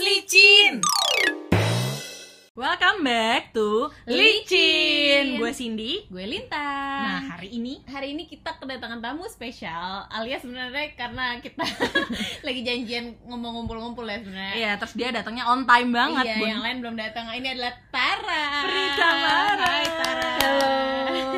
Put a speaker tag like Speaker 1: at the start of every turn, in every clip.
Speaker 1: Licin.
Speaker 2: Welcome back to Licin. Gue Cindy.
Speaker 1: Gue Linta.
Speaker 2: Nah, hari ini
Speaker 1: hari ini kita kedatangan tamu spesial alias sebenarnya karena kita lagi janjian ngomong ngumpul-ngumpul ya sebenarnya.
Speaker 2: Iya, terus dia datangnya on time banget,
Speaker 1: Iya,
Speaker 2: Bun.
Speaker 1: yang lain belum datang. Ini adalah Tara.
Speaker 2: Prita Mara.
Speaker 1: Hai Tara.
Speaker 3: Halo,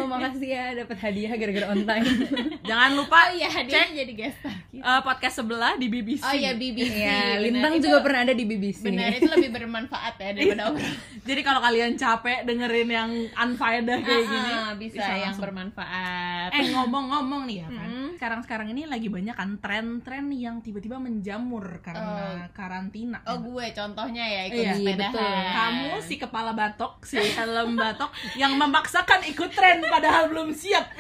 Speaker 3: makasih ya dapat hadiah gara-gara on time.
Speaker 2: Jangan lupa
Speaker 1: Oh iya,
Speaker 2: cek
Speaker 1: jadi guest star.
Speaker 2: eh, podcast sebelah di BBC.
Speaker 1: Oh iya, BBC.
Speaker 3: Iya,
Speaker 1: benar.
Speaker 3: Lintang
Speaker 1: Itu
Speaker 3: juga pernah ada di BBC.
Speaker 1: Benar, itu lebih bermanfaat ya daripada obrolan.
Speaker 2: Jadi kalau kalian capek dengerin yang unfaedah kayak gini,
Speaker 1: Ah, bisa, yang
Speaker 2: langsung.
Speaker 1: bermanfaat.
Speaker 2: Eh ngomong-ngomong nih ya kan,
Speaker 1: Mm.
Speaker 2: sekarang-sekarang ini lagi banyak kan tren-tren yang tiba-tiba menjamur karena karantina.
Speaker 1: Oh gue contohnya ya ikut
Speaker 2: Iya,
Speaker 1: sepedahan.
Speaker 3: betul.
Speaker 2: Kamu si kepala batok, si helm batok yang memaksakan ikut tren padahal belum siap.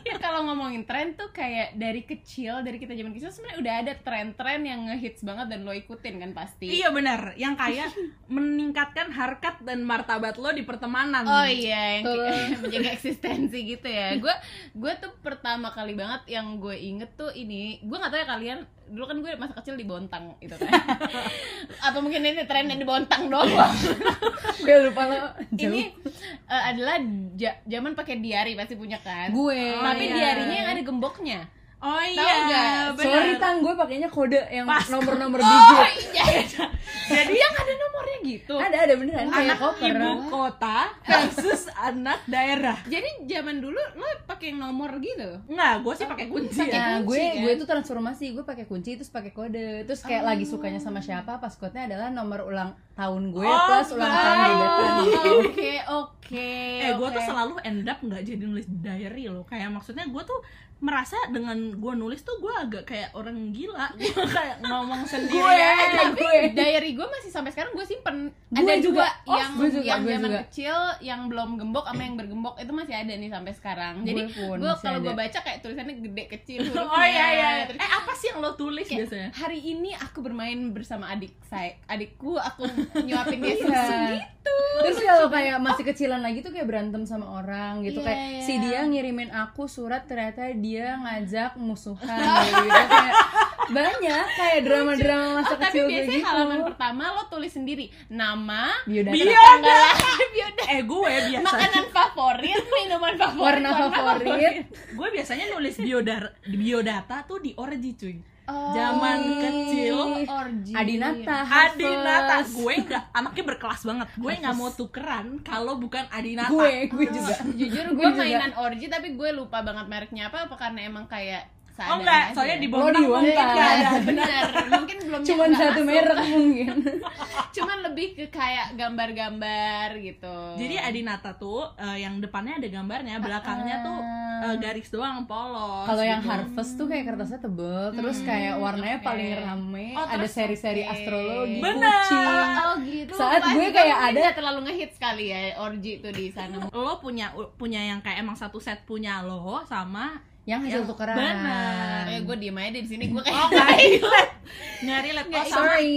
Speaker 2: Ya
Speaker 1: kalau ngomongin tren tuh kayak dari kecil dari kita zaman kecil sebenarnya udah ada tren-tren yang ngehits banget dan lo ikutin kan pasti
Speaker 2: Iya benar, yang kayak meningkatkan harkat dan martabat lo di pertemanan.
Speaker 1: Oh iya, yang menjaga eksistensi gitu ya. Gue gue tuh pertama kali banget yang gue inget tuh ini, gue nggak tahu ya kalian dulu kan gue masa kecil di Bontang gitu kan. Atau mungkin ini trennya di Bontang doang.
Speaker 3: Gue lupa lo.
Speaker 1: ini eh, adalah ja- zaman pakai diary pasti punya kan.
Speaker 3: gue.
Speaker 1: Tapi
Speaker 2: iya.
Speaker 1: diarinya yang ada gemboknya.
Speaker 2: Oh
Speaker 1: Tahu
Speaker 2: iya,
Speaker 1: nggak?
Speaker 2: benar.
Speaker 3: Sorry tang, gue pakainya kode yang nomor-nomor
Speaker 1: Oh
Speaker 3: digit.
Speaker 1: iya. Jadi yang ada nomornya gitu.
Speaker 3: Ada ada beneran kayak
Speaker 2: anak
Speaker 3: koper.
Speaker 2: ibu kota versus anak daerah.
Speaker 1: Jadi zaman dulu lo pakai yang nomor gitu.
Speaker 2: Enggak, gue sih pakai kunci
Speaker 1: pakai
Speaker 2: ya.
Speaker 3: Nah,
Speaker 1: kunci,
Speaker 3: gue
Speaker 1: kan?
Speaker 3: gue tuh transformasi, gue pakai kunci terus pakai kode. Terus kayak lagi sukanya sama siapa, pas nya adalah nomor ulang tahun gue
Speaker 2: Oh,
Speaker 3: plus ulang tahun gebetan.
Speaker 1: Oke, oke.
Speaker 2: Eh, gue tuh selalu end up nggak jadi nulis diary loh. Kayak maksudnya gue tuh merasa dengan gue nulis tuh gue agak kayak orang gila. Gue kayak ngomong sendiri.
Speaker 3: Gue,
Speaker 2: aja.
Speaker 3: gue.
Speaker 1: diary gue masih sampai sekarang gue simpen
Speaker 3: Gue
Speaker 1: ada
Speaker 3: juga. Oh,
Speaker 1: yang
Speaker 3: gue juga,
Speaker 1: yang zaman
Speaker 3: juga.
Speaker 1: kecil yang belum gembok sama yang bergembok itu masih ada nih sampai sekarang jadi
Speaker 3: Gue
Speaker 1: kalau gue baca kayak tulisannya gede kecil
Speaker 2: Oh
Speaker 1: hurufnya.
Speaker 2: iya iya.
Speaker 1: Terus
Speaker 2: Eh apa sih yang lo tulis
Speaker 1: kayak,
Speaker 2: biasanya?
Speaker 1: hari ini aku bermain bersama adik saya adikku aku nyuapin dia
Speaker 3: Iya.
Speaker 1: susu gitu
Speaker 3: Terus kalau kayak masih kecilan lagi tuh kayak berantem sama orang gitu
Speaker 1: Iya,
Speaker 3: kayak
Speaker 1: iya.
Speaker 3: si dia ngirimin aku surat ternyata dia ngajak musuhan gitu, gitu. kayak banyak kayak drama-drama masa
Speaker 1: oh, tapi
Speaker 3: kecil kayak
Speaker 1: biasanya
Speaker 3: gitu.
Speaker 1: halaman pertama lo tulis sendiri nama
Speaker 3: Biodata.
Speaker 2: Biodata.
Speaker 1: biodata
Speaker 2: Eh gue biasa.
Speaker 1: makanan favorit minuman favorit
Speaker 3: warna favorit.
Speaker 2: gue biasanya nulis biodar biodata tuh di orji cuy.
Speaker 1: Oh,
Speaker 2: Zaman kecil
Speaker 1: orgi
Speaker 3: Adinata
Speaker 2: Adinata
Speaker 3: Harvest.
Speaker 2: gue nggak anaknya berkelas banget. Gue nggak mau tukeran kalau bukan Adinata.
Speaker 3: Gue gue juga.
Speaker 1: jujur
Speaker 3: Gue
Speaker 1: gue
Speaker 3: juga.
Speaker 1: mainan orgi tapi gue lupa banget mereknya apa apa karena emang kayak
Speaker 2: oh
Speaker 1: seadanya
Speaker 2: enggak
Speaker 1: aja.
Speaker 2: soalnya di Bontang
Speaker 3: di Bontang.
Speaker 2: mungkin nggak ada
Speaker 1: benar mungkin belum
Speaker 3: cuman satu merek mungkin
Speaker 1: cuman lebih ke kayak gambar-gambar gitu
Speaker 2: jadi Adinata tuh eh, yang depannya ada gambarnya belakangnya tuh eh, garis doang polos
Speaker 3: kalau yang
Speaker 2: gitu.
Speaker 3: harvest tuh kayak kertasnya tebel terus kayak warnanya
Speaker 1: oke.
Speaker 3: paling rame
Speaker 2: Oh,
Speaker 3: ada seri-seri
Speaker 1: oke.
Speaker 3: astrologi
Speaker 2: Bener.
Speaker 3: kucing
Speaker 1: Oh, oh gitu.
Speaker 3: Saat
Speaker 1: Pas
Speaker 3: gue kayak ada-
Speaker 1: terlalu ngehits kali ya orgi tuh di sana.
Speaker 2: lo punya punya yang kayak emang satu set punya lo sama
Speaker 3: yang hasil tukeran
Speaker 2: bener.
Speaker 1: Eh gue diem aja di sini gue kayak
Speaker 2: oh nggak relate nggak relate oh,
Speaker 3: sorry.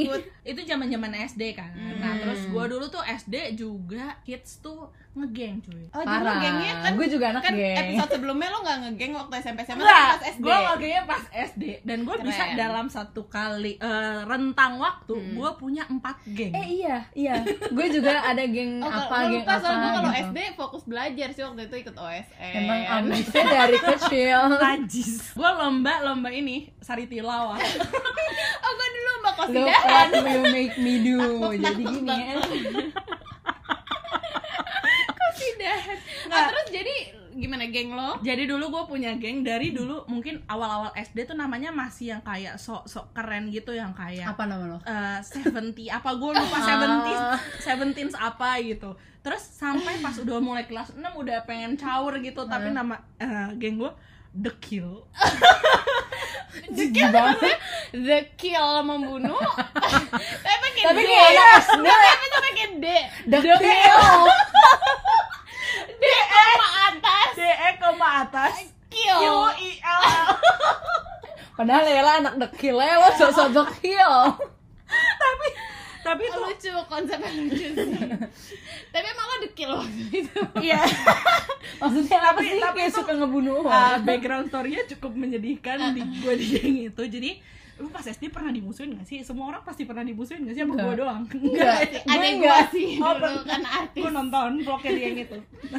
Speaker 2: itu zaman zaman SD kan nah
Speaker 3: Hmm.
Speaker 2: terus gue dulu tuh SD juga kids tuh ngegeng cuy
Speaker 1: Oh,
Speaker 3: Parah.
Speaker 1: gengnya kan
Speaker 3: Gue juga anak
Speaker 1: kan
Speaker 3: geng.
Speaker 1: episode sebelumnya lo gak ngegeng waktu SMP SMA
Speaker 2: Enggak,
Speaker 1: pas SD.
Speaker 2: gue ngegengnya pas SD dan gue
Speaker 1: Keren.
Speaker 2: bisa dalam satu kali eh, rentang waktu
Speaker 1: Hmm.
Speaker 2: gue punya empat geng
Speaker 3: Eh iya, iya. Gue juga ada geng
Speaker 1: Oh,
Speaker 3: apa,
Speaker 1: kalau
Speaker 3: geng
Speaker 1: lupa,
Speaker 3: apa
Speaker 1: soalnya gue kalau
Speaker 3: gitu.
Speaker 1: SD fokus belajar sih waktu itu ikut OSN.
Speaker 3: Emang ambisnya dari kecil.
Speaker 2: Najis Gue lomba lomba ini Sari tilawah
Speaker 1: Oh gue dulu
Speaker 3: Look
Speaker 1: kosidahan.
Speaker 3: what will make me do. Jadi gini ya.
Speaker 1: Kosidahan.
Speaker 2: Nggak.
Speaker 1: Ah, terus jadi gimana geng lo?
Speaker 2: Jadi dulu gue punya geng dari dulu mungkin awal-awal SD tuh namanya masih yang kayak sok-sok keren gitu yang kayak
Speaker 3: Apa nama lo?
Speaker 2: eh 70 apa gue lupa
Speaker 3: Ah.
Speaker 2: 70s 70s apa gitu terus sampai pas udah mulai kelas 6 udah pengen caur gitu tapi nama eh, geng gue The Kill
Speaker 3: Jijik banget.
Speaker 1: The kill membunuh. Tapi pakai
Speaker 3: Tapi
Speaker 1: D. Tapi pakai D.
Speaker 3: The kill.
Speaker 1: D koma atas.
Speaker 2: DE koma atas. Q I L L
Speaker 3: Padahal Lela anak ya lo sosok the kill.
Speaker 2: tapi tapi tuh
Speaker 1: lucu konsepnya lucu sih. Tapi emang lo the kill waktu itu.
Speaker 2: iya
Speaker 3: Maksudnya apa
Speaker 2: Tapi-
Speaker 3: sih?
Speaker 2: tapi itu-
Speaker 3: suka ngebunuh
Speaker 2: uh, background story-nya cukup menyedihkan di gue di geng itu jadi lu pas SD pernah dimusuhin gak sih semua orang pasti pernah dimusuhin gak sih
Speaker 3: Enggak.
Speaker 2: gue doang
Speaker 3: Enggak.
Speaker 1: ada
Speaker 3: Gue
Speaker 1: yang gua sih
Speaker 2: Oh,
Speaker 1: dulu kan artis
Speaker 2: gue nonton vlognya dia yang itu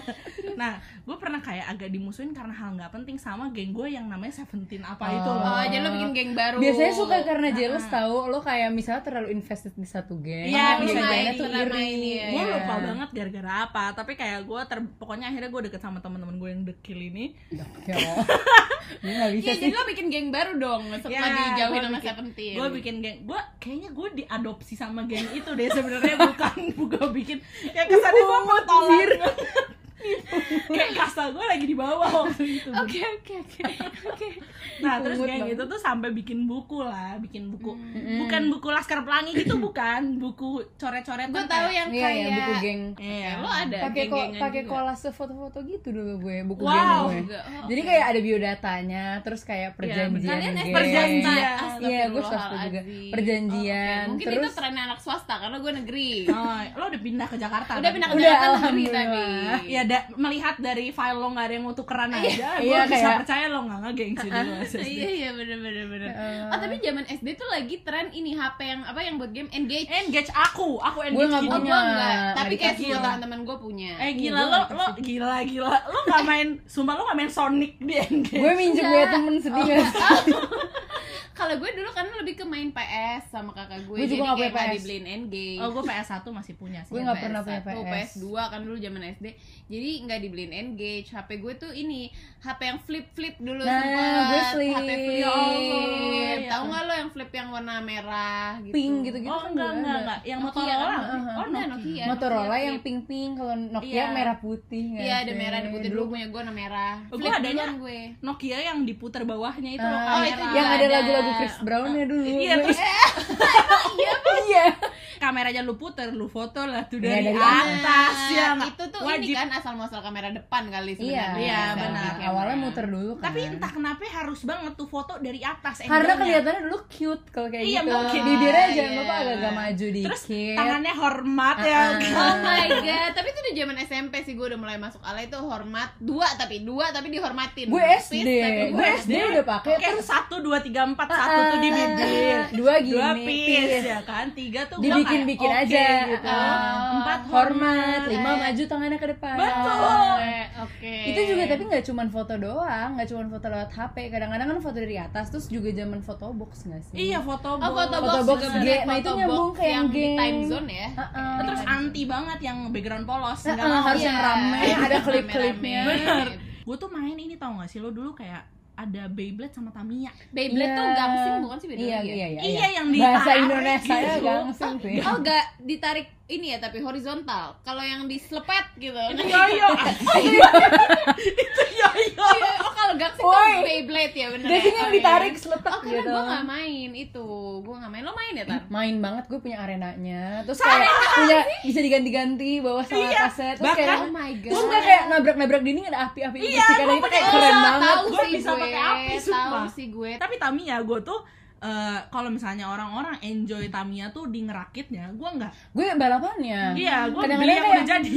Speaker 2: nah gue pernah kayak agak dimusuhin karena hal nggak penting sama geng gue yang namanya Seventeen apa itu
Speaker 3: Oh.
Speaker 2: loh
Speaker 1: oh jadi lo bikin geng baru
Speaker 3: Biasanya suka karena jealous tahu lo kayak misalnya terlalu invested di satu geng.
Speaker 2: Iya, bisa jadi.
Speaker 3: lainnya tuh iri.
Speaker 1: iya,
Speaker 2: gue
Speaker 1: iya.
Speaker 2: lupa banget gara-gara apa tapi kayak gue ter pokoknya akhirnya gue deket sama teman-teman gue yang dekil ini
Speaker 3: Ya. Gue gak bisa
Speaker 1: Iya,
Speaker 3: sih.
Speaker 1: jadi lo bikin geng baru dong setelah
Speaker 2: Ya,
Speaker 1: dijauhin sama Seventeen
Speaker 2: gue bikin geng gue kayaknya gue diadopsi sama geng itu deh sebenarnya bukan. Gue bikin kayak kesannya gue petolak kayak kasta gue lagi di bawah waktu itu
Speaker 1: Oke oke oke oke.
Speaker 2: nah terus
Speaker 3: Pungut
Speaker 2: geng
Speaker 3: banget.
Speaker 2: itu tuh sampai bikin buku lah bikin buku
Speaker 3: Mm.
Speaker 2: bukan buku laskar pelangi gitu bukan buku coret-coret
Speaker 1: Gue tahu yang
Speaker 3: Iya,
Speaker 1: kayak
Speaker 3: ya, buku geng.
Speaker 2: iya
Speaker 1: lo ada
Speaker 3: Pakai kok
Speaker 1: geng-gengan
Speaker 3: pakai kolase foto-foto gitu dulu gue, buku
Speaker 2: Wow.
Speaker 3: geng gue.
Speaker 1: Oh,
Speaker 3: Jadi
Speaker 1: oke.
Speaker 3: kayak ada biodatanya, terus kayak perjanjian
Speaker 1: Kalian
Speaker 3: geng.
Speaker 2: Perjanjian.
Speaker 3: Iya, gue swasta juga. Perjanjian.
Speaker 1: Oke, Mungkin
Speaker 3: terus
Speaker 1: itu trennya anak swasta karena gue negeri.
Speaker 2: Oh, lo udah pindah ke Jakarta
Speaker 1: Udah
Speaker 2: kan?
Speaker 1: pindah ke
Speaker 3: Udah,
Speaker 1: Jakarta negeri tapi.
Speaker 2: ya da- melihat dari file lo nggak ada yang mau tukeran aja gue
Speaker 3: Iya,
Speaker 2: bisa
Speaker 3: kayak-
Speaker 2: percaya lo nggak ngegeng sih dulu SSD.
Speaker 1: Iya iya bener bener bener.
Speaker 3: Heeh.
Speaker 1: Oh tapi zaman SD tuh lagi tren ini HP yang apa yang buat game Engage.
Speaker 2: engage aku aku engage
Speaker 3: Gue nggak
Speaker 2: gitu.
Speaker 1: Oh,
Speaker 3: punya.
Speaker 1: gua enggak,
Speaker 3: nggak
Speaker 1: tapi kayak semua teman-teman gue punya.
Speaker 2: eh
Speaker 3: Iya,
Speaker 2: gila lo lo gila gila lo nggak main sumpah lo nggak main Sonic di engage
Speaker 3: Gue minjem
Speaker 1: Enggak.
Speaker 3: ya temen sedih gak sih?
Speaker 1: Kalau gue dulu kan lebih ke main PS sama kakak gue.
Speaker 3: Gue juga
Speaker 1: kayak
Speaker 3: punya PS.
Speaker 1: dibeliin Engage.
Speaker 2: oh gue PS 1 masih punya sih
Speaker 3: Gue nggak pernah punya
Speaker 1: PS1,
Speaker 3: PS.
Speaker 1: PS2 kan dulu zaman SD. Jadi nggak dibeliin Engage. HP gue tuh ini HP yang flip flip dulu
Speaker 3: Nah,
Speaker 1: sempet.
Speaker 3: gue flip.
Speaker 1: HP flip.
Speaker 2: Ya Allah, ya.
Speaker 1: Tahu nggak lo yang flip yang warna merah gitu?
Speaker 3: Pink gitu-gitu
Speaker 2: oh
Speaker 3: kan
Speaker 2: enggak enggak enggak yang
Speaker 1: Nokia
Speaker 2: Motorola
Speaker 1: kan?
Speaker 3: Heeh.
Speaker 2: oh
Speaker 1: Enggak,
Speaker 2: Nokia
Speaker 1: Nokia.
Speaker 3: Motorola
Speaker 1: Nokia
Speaker 3: yang pink-pink, kalau Nokia
Speaker 2: Iya.
Speaker 3: merah putih
Speaker 1: Iya ada merah ada putih dulu punya gue warna merah.
Speaker 2: Oh,
Speaker 1: Flip
Speaker 2: gua adanya
Speaker 1: gue.
Speaker 2: Nokia yang diputer bawahnya itu
Speaker 3: Ah,
Speaker 2: loh
Speaker 1: Oh, itu
Speaker 3: yang ada
Speaker 1: ada.
Speaker 3: Lagu-lagu Chris Brown ya dulu.
Speaker 2: Iya, terus
Speaker 3: iya
Speaker 2: kameranya lu puter lu foto lah tuh
Speaker 3: Iya,
Speaker 2: dari
Speaker 3: dari
Speaker 2: atas ya
Speaker 1: Nah,
Speaker 2: nggak?
Speaker 1: itu tuh
Speaker 2: wajib
Speaker 1: ini kan asal muasal kamera depan kali
Speaker 3: Iya,
Speaker 1: sebenarnya.
Speaker 2: Iya,
Speaker 1: Selfie
Speaker 2: benar.
Speaker 1: camera.
Speaker 3: awalnya muter dulu kan
Speaker 2: tapi entah kenapa harus banget tuh foto dari atas
Speaker 3: karena kelihatannya dulu cute kalau kayak
Speaker 2: Iya,
Speaker 3: gitu
Speaker 2: mungkin.
Speaker 3: bibirnya jangan
Speaker 1: Iya.
Speaker 3: lupa agak-agak maju dikit
Speaker 2: terus tangannya hormat ya
Speaker 3: Ah,
Speaker 2: kan?
Speaker 1: Oh my god, tapi itu udah zaman SMP sih gue udah mulai masuk alay itu hormat dua tapi dua tapi dihormatin.
Speaker 3: gue SD gue SD udah pakai terus
Speaker 2: satu dua tiga empat satu tuh di bibir
Speaker 3: dua gini
Speaker 2: dua piece
Speaker 3: peace.
Speaker 2: ya kan tiga tuh gua
Speaker 3: dibikin-bikin
Speaker 2: kayak,
Speaker 3: aja gitu
Speaker 1: Oh,
Speaker 2: empat
Speaker 3: hormat
Speaker 2: hormat
Speaker 3: lima
Speaker 1: Eh.
Speaker 3: maju tangannya ke depan
Speaker 2: Betul.
Speaker 1: Oke, oke.
Speaker 3: itu juga tapi nggak cuma foto doang nggak cuma foto lewat HP kadang-kadang kan foto dari atas terus juga zaman foto box nggak sih
Speaker 2: iya foto
Speaker 1: Oh, foto
Speaker 3: Foto
Speaker 1: box,
Speaker 3: box
Speaker 1: juga
Speaker 3: G.
Speaker 1: bener.
Speaker 3: Nah, itu
Speaker 1: Foto
Speaker 3: nyambung
Speaker 1: box
Speaker 3: ke yang
Speaker 1: yang di time zone ya.
Speaker 3: Heeh.
Speaker 2: terus anti banget yang background polos nggak mau
Speaker 3: harus
Speaker 2: ya.
Speaker 3: yang rame ada klip-klipnya
Speaker 2: gue tuh main ini tau gak sih lo dulu kayak ada Beyblade sama Tamiya
Speaker 1: Beyblade
Speaker 3: Iya.
Speaker 1: tuh gangsing bukan sih beda
Speaker 3: iya,
Speaker 1: lagi ya?
Speaker 3: iya, iya,
Speaker 2: Iya, yang
Speaker 3: bahasa
Speaker 2: ditarik
Speaker 3: Indonesia ya
Speaker 2: gitu.
Speaker 3: gangsing sih
Speaker 1: Oh enggak ditarik ini ya tapi horizontal. Kalau yang dislepet gitu.
Speaker 2: itu yoyo itu yoyo
Speaker 1: Kalau gangsing
Speaker 3: Woi.
Speaker 1: tuh Beyblade ya bener.
Speaker 3: Gangsing
Speaker 1: ya?
Speaker 3: yang ditarik seletak
Speaker 1: Oh
Speaker 3: gitu.
Speaker 1: gue gak main itu. Gue gak main, lo main ya Tar?
Speaker 3: main banget gue punya arenanya. Terus kayak punya bisa diganti-ganti bawah sama
Speaker 2: Iya,
Speaker 3: kaset. Terus
Speaker 2: bahkan-
Speaker 3: kayak
Speaker 1: Oh my god.
Speaker 3: Terus nggak kayak nabrak-nabrak dinding ada api-api
Speaker 2: Iya,
Speaker 3: gitu itu kayak keren banget.
Speaker 1: Sih
Speaker 2: bisa
Speaker 1: gue,
Speaker 2: pakai api,
Speaker 1: tahu sih gue.
Speaker 2: Tapi Tamiya gue tuh eh, kalau misalnya orang-orang enjoy Tamiya tuh di ngerakitnya gue nggak.
Speaker 3: Gue balapannya.
Speaker 2: Iya gue beli yang
Speaker 3: kayak-
Speaker 2: udah jadi.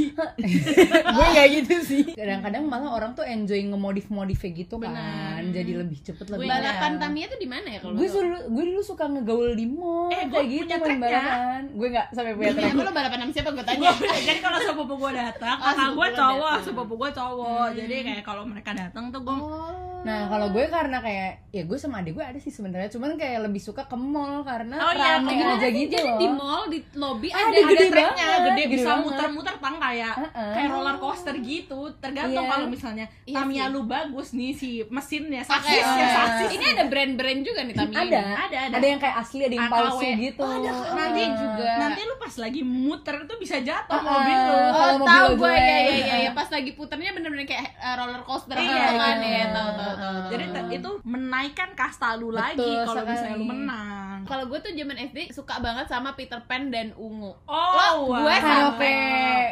Speaker 3: Gue kayak gitu sih. Kadang-kadang malah orang tuh enjoy ngemodif-modifnya gitu kan.
Speaker 2: Bener.
Speaker 3: jadi lebih cepet lebih
Speaker 2: Gue
Speaker 1: Balapan
Speaker 3: enak.
Speaker 1: Tamiya tuh di mana ya kalau
Speaker 3: gue dulu gue dulu suka ngegaul di mall
Speaker 2: Eh,
Speaker 3: kayak gitu
Speaker 2: punya
Speaker 3: main
Speaker 2: tracknya.
Speaker 3: balapan. Gue nggak sampai punya
Speaker 1: Ya,
Speaker 3: track.
Speaker 1: lo balapan sama siapa gue tanya.
Speaker 2: jadi kalau sepupu gue datang
Speaker 1: Oh,
Speaker 2: kakak gue cowok sepupu gue cowok. Jadi kayak kalau mereka datang tuh gue
Speaker 1: Oh.
Speaker 3: Nah kalau gue karena kayak ya gue sama adik gue ada sih sebenarnya. Cuman kayak lebih suka ke mall karena
Speaker 2: Oh, iya,
Speaker 3: rame
Speaker 2: gimana
Speaker 3: aja
Speaker 1: sih?
Speaker 3: gitu
Speaker 1: Jadi
Speaker 3: loh.
Speaker 1: di mall, di lobby
Speaker 3: Ah,
Speaker 1: ada,
Speaker 3: ada gede
Speaker 1: ada tracknya
Speaker 3: banget.
Speaker 2: gede
Speaker 3: gede
Speaker 2: bisa muter-muter tang kayak
Speaker 3: Heeh.
Speaker 2: kayak roller coaster gitu tergantung
Speaker 3: Iya.
Speaker 2: kalau misalnya
Speaker 1: Iya
Speaker 2: Tamiya lu bagus nih si mesinnya
Speaker 1: Pakai,
Speaker 2: sasis ya
Speaker 3: eh,
Speaker 2: sasis
Speaker 1: Ini ada brand-brand juga nih Tamiya
Speaker 3: Ada,
Speaker 1: ini.
Speaker 2: Ada, ada.
Speaker 3: ada yang kayak asli, ada yang
Speaker 2: AKW.
Speaker 3: palsu gitu.
Speaker 2: Oh, ada
Speaker 1: nanti
Speaker 3: Heeh.
Speaker 1: juga.
Speaker 2: nanti lu pas lagi muter tuh bisa jatuh
Speaker 3: Ah,
Speaker 2: mobil lu.
Speaker 1: Oh,
Speaker 3: Kalau mobil
Speaker 1: tahu gue ya, ya, ya, ya. Pas lagi puternya bener-bener kayak uh, roller coaster
Speaker 2: Iya,
Speaker 1: gitu kan
Speaker 3: iya.
Speaker 1: ya, tahu tahu
Speaker 2: jadi itu menaikkan kasta lu lagi kalau
Speaker 3: sekali.
Speaker 2: Misalnya lu menang
Speaker 1: Kalau gue tuh zaman SD suka banget sama Peter Pan dan Ungu.
Speaker 2: oh
Speaker 1: Lo, gue
Speaker 2: wow.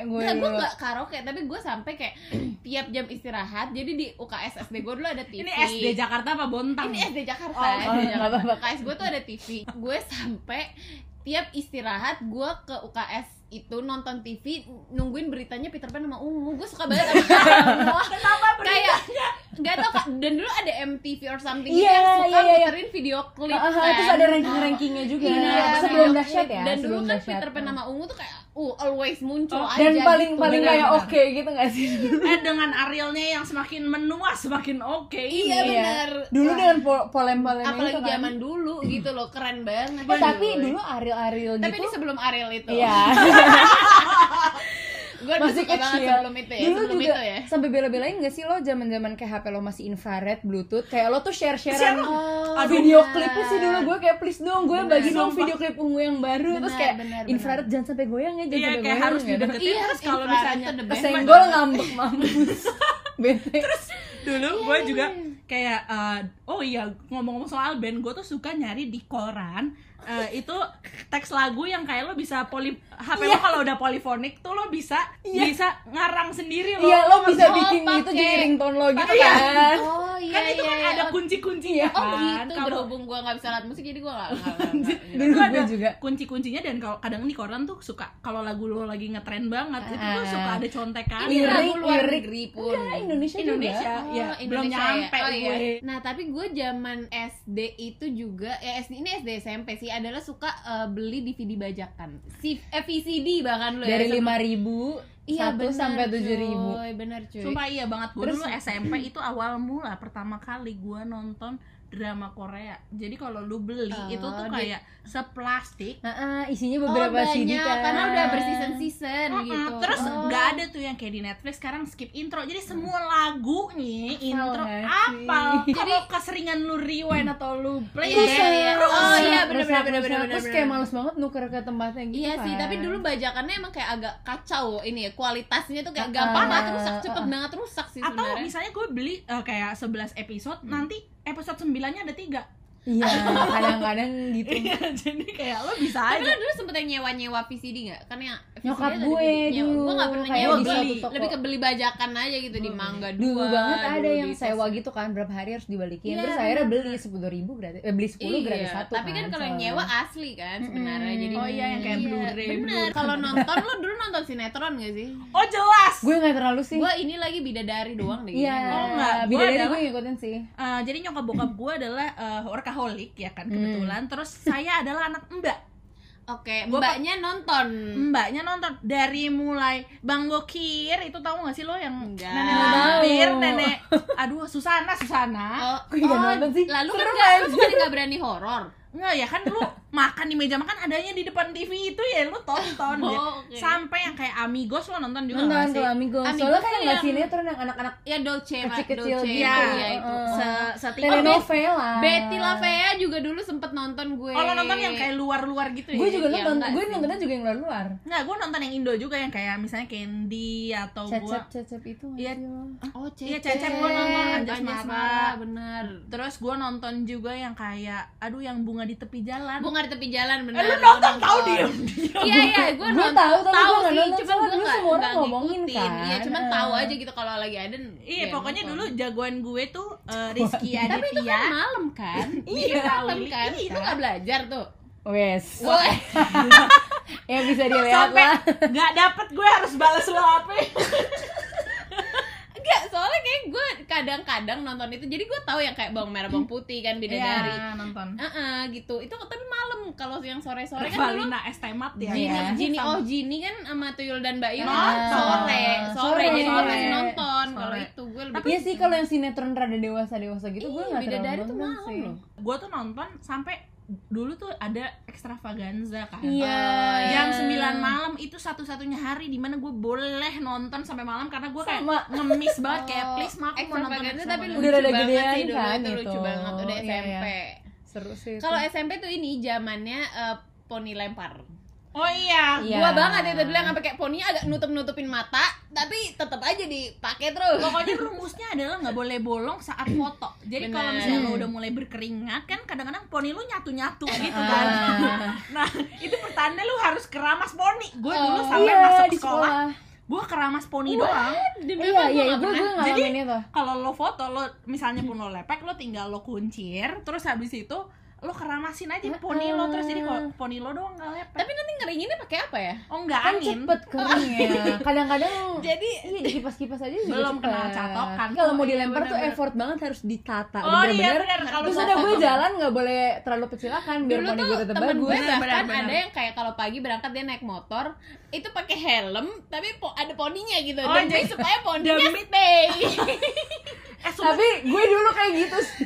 Speaker 3: Gue
Speaker 1: Nggak, gue
Speaker 3: dulu.
Speaker 1: gak karaoke, tapi gue sampai kayak tiap jam istirahat. Jadi di UKS SD gue dulu ada TV.
Speaker 2: ini SD Jakarta apa Bontang
Speaker 1: Ini SD Jakarta.
Speaker 2: Oh,
Speaker 1: SD
Speaker 3: oh,
Speaker 1: Jakarta.
Speaker 3: nggak apa-apa.
Speaker 1: UKS gue tuh ada TV. Gue sampai tiap istirahat gue ke UKS itu nonton TV nungguin beritanya Peter Pan sama Ungu. Gue suka banget sama kenapa kayak nggak tau kak. Dan dulu ada MTV or something gitu
Speaker 3: Iya,
Speaker 1: yang suka
Speaker 3: iya, iya, iya.
Speaker 1: muterin video klip
Speaker 3: Ah, ah,
Speaker 1: kan.
Speaker 3: terus ada ranking-rankingnya juga.
Speaker 1: Iya,
Speaker 3: sebelum dahsyat ya
Speaker 1: dan dulu kan. Peter Pan sama Ungu tuh kayak uh always muncul
Speaker 2: Oh,
Speaker 1: aja
Speaker 3: dan paling
Speaker 1: gitu.
Speaker 3: paling kayak oke gitu gak sih
Speaker 2: eh dengan Arielnya yang semakin menua semakin oke ini.
Speaker 1: Iya, benar.
Speaker 3: dulu
Speaker 1: Wah.
Speaker 3: dengan po- polem-polem
Speaker 1: apalagi
Speaker 3: itu kan.
Speaker 1: zaman dulu gitu loh keren banget
Speaker 3: Eh, tapi dulu Ariel Ariel
Speaker 1: tapi ini
Speaker 3: gitu
Speaker 1: sebelum Ariel itu
Speaker 3: iya
Speaker 1: gue
Speaker 3: masih
Speaker 1: suka
Speaker 3: kecil
Speaker 1: sebelum itu ya
Speaker 3: dulu
Speaker 1: sebelum
Speaker 3: juga
Speaker 1: itu ya
Speaker 3: sampai bela-belain gak sih lo zaman zaman kayak HP lo masih infrared bluetooth kayak lo tuh share sharean
Speaker 2: Share.
Speaker 1: Oh,
Speaker 3: video klipnya sih dulu gue kayak please dong gue bagi dong video klip ungu yang baru. Terus
Speaker 1: Benar,
Speaker 3: kayak
Speaker 1: benar.
Speaker 3: infrared jangan sampai goyang ya jangan
Speaker 2: Iya
Speaker 3: sampai
Speaker 2: kayak
Speaker 3: goyang
Speaker 2: harus
Speaker 3: gitu.
Speaker 2: dideketin.
Speaker 1: Iya,
Speaker 2: terus kalau misalnya
Speaker 3: kesenggol ngambek mampus. Bete
Speaker 2: dulu gue juga kayak eh, oh iya ngomong-ngomong soal band gue tuh suka nyari di koran eh, itu teks lagu yang kayak lo bisa poli HP lo kalau udah polifonik tuh lo bisa
Speaker 3: Iya.
Speaker 2: bisa ngarang sendiri lo
Speaker 3: iya lo bisa
Speaker 1: Oh,
Speaker 3: bikin
Speaker 1: pakai-
Speaker 3: gitu jadi ringtone lo gitu
Speaker 2: Iya.
Speaker 3: kan
Speaker 1: oh iya
Speaker 2: kan itu
Speaker 1: iya,
Speaker 2: kan
Speaker 1: iya.
Speaker 2: ada
Speaker 1: Oh,
Speaker 2: kunci-kuncinya
Speaker 1: oh
Speaker 2: kan
Speaker 1: gitu
Speaker 2: kalau
Speaker 1: berhubung gue nggak bisa alat musik jadi gue nggak
Speaker 3: dulu
Speaker 2: itu ada
Speaker 3: gue juga
Speaker 2: kunci-kuncinya dan kalau kadang di koran tuh suka kalau lagu lo lagi ngetren banget itu tuh
Speaker 3: Ah.
Speaker 2: suka ada contekan
Speaker 1: ini
Speaker 3: Lirik,
Speaker 1: lagu luar
Speaker 3: lirik.
Speaker 1: negeri pun
Speaker 3: Iya, Indonesia,
Speaker 2: Indonesia
Speaker 3: juga
Speaker 2: ya
Speaker 1: Oh,
Speaker 2: belum
Speaker 1: Indonesia ya?
Speaker 2: nyampe
Speaker 1: Oh, iya.
Speaker 2: gue
Speaker 1: Nah tapi gue zaman SD itu juga ya SD ini SD SMP sih adalah suka eh, beli DVD bajakan, si eh, VCD bahkan lo ya.
Speaker 3: dari lima ribu
Speaker 1: Iya,
Speaker 3: satu
Speaker 1: bener,
Speaker 3: sampai tujuh ribu
Speaker 1: coy, Bener cuy.
Speaker 2: Sumpah iya banget gue
Speaker 3: Terus-
Speaker 2: dulu SMP itu awal mula pertama kali gue nonton drama Korea. Jadi kalau lu beli
Speaker 1: Oh,
Speaker 2: itu tuh
Speaker 1: di-
Speaker 2: kayak seplastik.
Speaker 3: Nah, ah, isinya
Speaker 1: Oh,
Speaker 3: beberapa
Speaker 1: banyak,
Speaker 3: CD kan
Speaker 1: karena udah berseason season
Speaker 2: Mm-mm.
Speaker 1: gitu.
Speaker 2: Terus
Speaker 1: Oh.
Speaker 2: nggak ada tuh yang kayak di Netflix sekarang skip intro. Jadi semua lagu nih intro
Speaker 3: sih?
Speaker 2: apa? Kalau keseringan lu rewind atau lu play terus.
Speaker 1: Oh, iya, bener, bener,
Speaker 3: rusak.
Speaker 1: bener,
Speaker 3: terus kayak males banget nuker ke tempatnya gitu
Speaker 1: Iya sih,
Speaker 3: kan.
Speaker 1: tapi dulu bajakannya emang kayak agak kacau ini ya kualitasnya tuh kayak gampang banget rusak, cepet banget rusak sih
Speaker 2: Atau misalnya gue beli eh, kayak 11 episode, nanti episode 9-nya ada tiga
Speaker 3: iya kadang-kadang gitu
Speaker 2: Iya, jadi kayak lo bisa
Speaker 1: Tapi
Speaker 2: aja.
Speaker 1: lo dulu sempet yang nyewa-nyewa VCD gak? Kan yang VCD
Speaker 3: Nyokap
Speaker 1: ada
Speaker 3: gue
Speaker 1: nyewa.
Speaker 3: dulu,
Speaker 1: Gue gak pernah
Speaker 3: kayak
Speaker 1: nyewa, beli. lebih ke beli bajakan aja gitu di Mangga Dua
Speaker 3: dulu banget ada
Speaker 1: dulu
Speaker 3: yang
Speaker 1: di
Speaker 3: sewa gitu kan berapa hari harus dibalikin
Speaker 1: Iya,
Speaker 3: terus akhirnya beli sepuluh ribu gratis eh, beli sepuluh
Speaker 1: Iya,
Speaker 3: gratis satu
Speaker 1: tapi kan kalau yang
Speaker 3: soalnya.
Speaker 1: nyewa asli kan sebenarnya jadi
Speaker 2: Oh iya, yang kayak Blu-ray,
Speaker 1: bener kalau nonton lo dulu nonton sinetron gak sih
Speaker 2: Oh jelas.
Speaker 3: gue nggak terlalu sih
Speaker 1: gue ini lagi bidadari doang deh
Speaker 3: iya
Speaker 2: Oh, enggak. Gue
Speaker 3: beda dari
Speaker 2: adalah-
Speaker 3: gue ngikutin sih
Speaker 2: Eh, jadi nyokap bokap gue adalah eh, workaholic ya kan kebetulan. Terus saya adalah anak mbak.
Speaker 1: oke
Speaker 2: Gua
Speaker 1: mbaknya nonton
Speaker 2: Mbaknya nonton dari mulai Bang Gokir itu tahu gak sih lo yang
Speaker 1: Enggak.
Speaker 2: nenek
Speaker 3: Nggak
Speaker 2: lampir, nenek aduh Susana Susana.
Speaker 1: oh,
Speaker 3: Kok nggak nonton sih?
Speaker 1: lalu kan
Speaker 3: Serem
Speaker 1: gak,
Speaker 3: aja.
Speaker 1: lu bukan gak berani horor
Speaker 2: Enggak ya kan lu makan di meja makan adanya di depan TV itu ya lu tonton
Speaker 1: Oh,
Speaker 2: ya.
Speaker 1: oke.
Speaker 2: Sampai yang kayak Amigos lo nonton juga
Speaker 3: nonton kalau Amigos
Speaker 1: Amigos
Speaker 3: soalnya kan
Speaker 1: tuh
Speaker 3: yang nggak
Speaker 1: yang-
Speaker 3: sinetron yang anak-anak
Speaker 1: ya Dolce
Speaker 3: Kecil-kecil
Speaker 1: Dolce
Speaker 3: gitu.
Speaker 1: itu
Speaker 2: Iya.
Speaker 1: ya itu
Speaker 3: Heeh.
Speaker 2: Se setiap
Speaker 3: telenovela
Speaker 1: Betty La Fea juga dulu sempet nonton gue
Speaker 2: Oh lo nonton yang kayak luar-luar gitu ya?
Speaker 3: gue juga
Speaker 1: Iya,
Speaker 3: nonton gue nontonnya juga yang luar-luar
Speaker 2: Enggak, gue nonton yang Indo juga yang kayak misalnya Candy atau gue
Speaker 3: cecep cecep itu
Speaker 2: Iya.
Speaker 3: lo?
Speaker 1: Oh,
Speaker 2: Iya, Cecep gua nonton, Anjas Mara.
Speaker 1: bener.
Speaker 2: Terus gue nonton juga yang kayak aduh yang bunga di tepi jalan.
Speaker 1: Bunga di tepi jalan bener.
Speaker 2: Eh, lu nonton tahu diem.
Speaker 1: Iya iya, gue nonton.
Speaker 3: tahu, nggak
Speaker 1: sih,
Speaker 3: nonton,
Speaker 1: cuman gue nggak nggak
Speaker 3: ngomongin
Speaker 1: ngikutin.
Speaker 3: kan.
Speaker 1: Iya, cuman tahu aja gitu kalau lagi ada.
Speaker 2: Iya,
Speaker 1: ya
Speaker 2: pokoknya dulu jagoan gue tuh eh, Rizky
Speaker 1: Tapi itu
Speaker 2: Aditya.
Speaker 1: kan malam kan?
Speaker 2: Iya,
Speaker 1: malam
Speaker 2: Willy.
Speaker 1: kan?
Speaker 2: Iya.
Speaker 1: Lu nggak belajar tuh.
Speaker 3: wes yang bisa dilihat
Speaker 2: Sampai
Speaker 3: lah
Speaker 2: nggak dapet gue harus balas lo HP.
Speaker 1: enggak, soalnya kayak gue kadang-kadang nonton itu. Jadi gue tahu yang kayak bawang merah, bawang putih kan bidadari.
Speaker 2: Iya, nonton.
Speaker 1: Gitu. Itu tapi malam kalau yang sore-sore kan dulu
Speaker 2: Valina Estemat ya.
Speaker 3: Iya.
Speaker 1: Gini,
Speaker 2: Sama-
Speaker 1: oh Gini kan sama Tuyul dan Mbak Yu
Speaker 2: Nonton.
Speaker 1: sore, sore,
Speaker 3: Sore.
Speaker 1: jadi gue
Speaker 2: Sore.
Speaker 1: masih nonton.
Speaker 2: Sore.
Speaker 1: Kalau itu gue lebih
Speaker 3: Iya sih kalau yang sinetron rada dewasa dewasa gitu gue
Speaker 1: Iya,
Speaker 3: nggak terlalu
Speaker 1: tuh
Speaker 3: nonton
Speaker 1: malam
Speaker 3: sih.
Speaker 2: Gue tuh nonton sampai dulu tuh ada extravaganza kan.
Speaker 3: Iya.
Speaker 2: Yang 9 malam itu satu-satunya hari di mana gue boleh nonton sampai malam karena gue kayak
Speaker 3: Sama.
Speaker 2: ngemis banget kayak
Speaker 1: Oh,
Speaker 2: please ma aku mau nonton
Speaker 1: tapi lucu
Speaker 3: Udah rada gedean
Speaker 1: sih dulu
Speaker 3: kan
Speaker 1: itu lucu banget udah
Speaker 3: Iya,
Speaker 1: SMP.
Speaker 3: Seru sih.
Speaker 1: Kalau SMP tuh ini zamannya eh, poni lempar.
Speaker 2: Oh iya.
Speaker 3: Iya.
Speaker 1: Gua banget itu dulu yang kayak poninya agak nutup-nutupin mata, tapi tetap aja dipakai terus.
Speaker 2: Pokoknya rumusnya adalah nggak boleh bolong saat foto. Jadi kalau misalnya lo udah mulai berkeringat kan kadang-kadang poni lu nyatu-nyatu gitu
Speaker 3: Ah.
Speaker 2: kan. Nah, itu pertanda lu harus keramas poni. Gue dulu
Speaker 1: Oh,
Speaker 2: sampai
Speaker 3: iya
Speaker 2: masuk
Speaker 3: di
Speaker 2: sekolah,
Speaker 3: sekolah
Speaker 2: gue keramas poni doang.
Speaker 1: Demi
Speaker 3: iya iya gue
Speaker 1: pernah.
Speaker 3: gue ngalamin itu
Speaker 2: Kalau lo foto lo misalnya pun lo lepek lo tinggal lo kuncir, terus habis itu lo keramasin aja poni lo terus jadi kalau poni lo doang nggak lepek
Speaker 1: Tapi nanti ngeringinnya pakai apa ya?
Speaker 2: oh nggak
Speaker 3: kan
Speaker 2: angin
Speaker 3: cepet kering ya. Kadang-kadang
Speaker 1: Jadi
Speaker 3: iya dikipas-kipas aja juga
Speaker 2: Belum
Speaker 3: cepet.
Speaker 2: kena catokan.
Speaker 3: kalau mau
Speaker 2: Oh, iya,
Speaker 3: dilempar tuh
Speaker 2: bener-bener.
Speaker 3: effort banget harus ditata.
Speaker 2: Oh iya
Speaker 3: bener-bener
Speaker 2: benar kalau
Speaker 3: terus ada gue jalan nggak boleh terlalu kecilakan biar
Speaker 1: dulu
Speaker 3: poni
Speaker 1: tuh
Speaker 3: gue tetap
Speaker 1: temen gue
Speaker 3: bagus.
Speaker 1: bahkan
Speaker 2: benar,
Speaker 1: ada yang kayak kalau pagi berangkat dia naik motor itu pakai helm tapi po ada poninya gitu.
Speaker 2: Oh,
Speaker 1: demi
Speaker 2: jadi-
Speaker 1: supaya poninya
Speaker 2: demi-
Speaker 1: stay.
Speaker 2: Eh
Speaker 3: tapi gue dulu kayak gitu sih.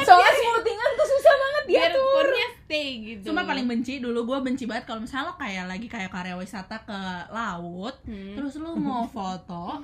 Speaker 3: Soalnya smoothing-an tuh susah banget
Speaker 1: biar
Speaker 3: diatur
Speaker 1: poninya stay gitu.
Speaker 2: Cuma paling benci dulu gue benci banget kalau misalnya lo kayak lagi kayak karya wisata ke laut,
Speaker 1: Hmm.
Speaker 2: terus lo mau foto,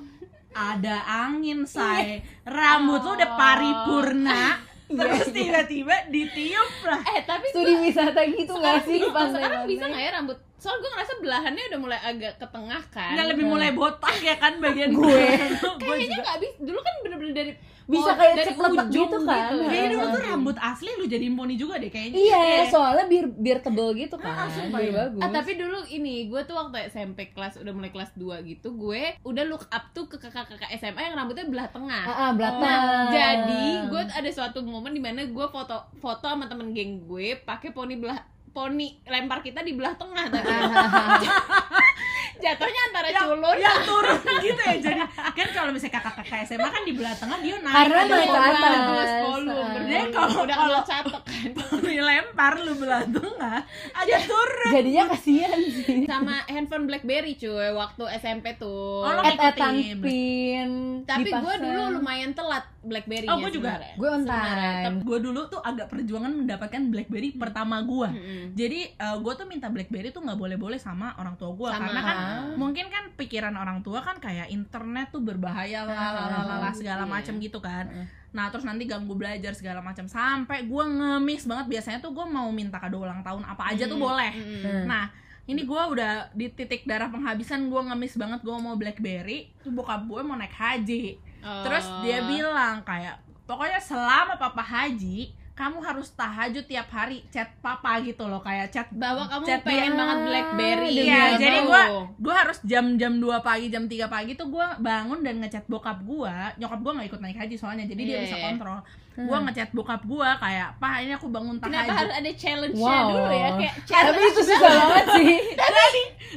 Speaker 2: ada angin say, rambut lo udah paripurna, terus tiba-tiba ditiup lah.
Speaker 1: eh tapi
Speaker 3: studi wisata gitu nggak sih?
Speaker 1: Sekarang-
Speaker 3: pantai
Speaker 1: sekarang bisa nggak ya rambut? Soalnya gue ngerasa belahannya udah mulai agak ke tengah kan.
Speaker 2: Nggak lebih mulai botak ya kan bagian
Speaker 3: Gue.
Speaker 1: kayaknya nggak bisa dulu kan bener-bener dari
Speaker 3: Bisa
Speaker 1: oh,
Speaker 3: kayak
Speaker 1: dari
Speaker 3: cepletak
Speaker 1: ujung
Speaker 3: gitu kan.
Speaker 2: Kayaknya dulu tuh rambut asli lu jadi poni juga deh kayaknya.
Speaker 3: Iya, soalnya biar biar tebel gitu kan,
Speaker 2: Ah, sumpah,
Speaker 3: biar
Speaker 2: iya.
Speaker 3: bagus.
Speaker 1: Ah tapi dulu ini gue tuh waktu SMP kelas udah mulai kelas 2 gitu gue udah look up tuh ke kakak-kakak SMA yang rambutnya belah tengah.
Speaker 3: ah, ah, belakang.
Speaker 1: Nah, jadi gue ada suatu momen di mana gue foto foto sama temen geng gue pakai poni belah poni lempar kita di belah tengah tadi. Jatuhnya antara
Speaker 2: yang,
Speaker 1: culun
Speaker 2: yang turun gitu ya jadi kan kalau misalnya kakak-kakak SMA kan di belah tengah dia naik
Speaker 3: Karena
Speaker 2: ada
Speaker 3: naik ke atas.
Speaker 1: Volume
Speaker 3: Ah.
Speaker 2: Dia kalau-
Speaker 1: udah
Speaker 2: kalau-
Speaker 1: catok kan.
Speaker 2: dilempar lu belah tengah aja turun
Speaker 3: Jadinya kasihan sih.
Speaker 1: Sama handphone BlackBerry cuy waktu SMP tuh.
Speaker 2: Oh,
Speaker 3: Et-etan pin.
Speaker 1: Tapi gue dulu lumayan telat BlackBerry-nya
Speaker 2: Oh, gua juga.
Speaker 3: Gue time.
Speaker 2: gue dulu tuh agak perjuangan mendapatkan BlackBerry pertama gue
Speaker 1: Mm-mm.
Speaker 2: jadi gue tuh minta BlackBerry tuh nggak boleh-boleh sama orang tua gue
Speaker 1: Sama.
Speaker 2: karena kan mungkin kan pikiran orang tua kan kayak internet tuh berbahaya lah
Speaker 3: Ah,
Speaker 2: segala
Speaker 1: iya.
Speaker 2: macam gitu kan
Speaker 3: Ah.
Speaker 2: nah terus nanti ganggu belajar segala macam sampai gue ngemis banget biasanya tuh gue mau minta kado ulang tahun apa aja tuh
Speaker 1: Mm,
Speaker 2: boleh.
Speaker 3: Hmm.
Speaker 2: nah ini gue udah di titik darah penghabisan gue ngemis banget gue mau BlackBerry tuh bokap gue mau naik haji
Speaker 1: Oh.
Speaker 2: Terus dia bilang kayak pokoknya selama papa haji kamu harus tahajud tiap hari chat papa gitu loh kayak chat
Speaker 1: bahwa kamu
Speaker 2: chat
Speaker 1: pengen
Speaker 2: dia.
Speaker 1: banget BlackBerry.
Speaker 2: Iya,
Speaker 1: gitu.
Speaker 2: jadi gua gue harus jam-jam 2 pagi jam 3 pagi tuh gue bangun dan ngechat bokap gue nyokap gue nggak ikut naik haji soalnya jadi dia
Speaker 1: Iya,
Speaker 2: bisa
Speaker 1: iya.
Speaker 2: kontrol
Speaker 3: Hmm.
Speaker 2: gue ngechat bokap gue kayak pak ini aku bangun
Speaker 1: Kenapa
Speaker 2: tahajud
Speaker 1: harus ada challenge-nya
Speaker 3: Wow.
Speaker 1: dulu ya? Kayak
Speaker 3: Tapi
Speaker 1: challenge
Speaker 3: itu susah banget sih.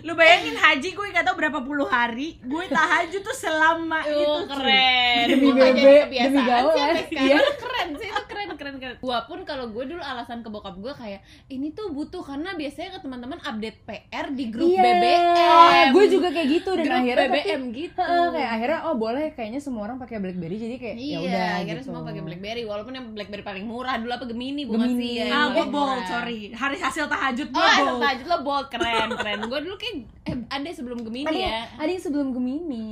Speaker 2: lu bayangin haji gue nggak tahu berapa puluh hari gue tahajud tuh selama itu
Speaker 1: Oh,
Speaker 2: cuy.
Speaker 1: keren.
Speaker 3: Demi bebe, demi gaul, ya. Iya.
Speaker 1: Itu keren sih, itu keren, keren. Gua pun kalau gue dulu alasan ke bokap gue kayak ini tuh butuh karena biasanya ke teman-teman update PR di grup
Speaker 3: Iya.
Speaker 1: BBM.
Speaker 3: Gue juga kayak gitu dan
Speaker 1: grup
Speaker 3: akhirnya tapi-
Speaker 1: BBM gitu.
Speaker 3: Heeh, kayak akhirnya oh boleh kayaknya semua orang pakai BlackBerry jadi kayak ya
Speaker 1: Iya,
Speaker 3: udah
Speaker 1: akhirnya
Speaker 3: gitu.
Speaker 1: semua pakai BlackBerry walaupun yang BlackBerry paling murah dulu apa Gemini bukan
Speaker 3: Gemini.
Speaker 1: sih ya.
Speaker 2: ah gue bold sorry hari hasil tahajud gue
Speaker 1: Oh,
Speaker 2: bold
Speaker 1: tajud lo bold keren keren. Gue dulu kayak eh ada sebelum Gemini
Speaker 3: Ada,
Speaker 1: ya.
Speaker 3: ada yang sebelum Gemini.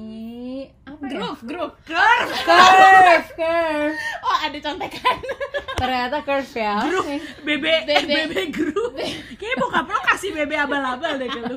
Speaker 3: Apa ya?
Speaker 1: Groove, groove.
Speaker 2: Curve.
Speaker 3: Curve, curve.
Speaker 1: Oh, ada contekan.
Speaker 3: Ternyata curve ya.
Speaker 2: grup bebe
Speaker 1: Bebe.
Speaker 2: bebe grup kayaknya bokap lo kasih bebe abal-abal deh ke lu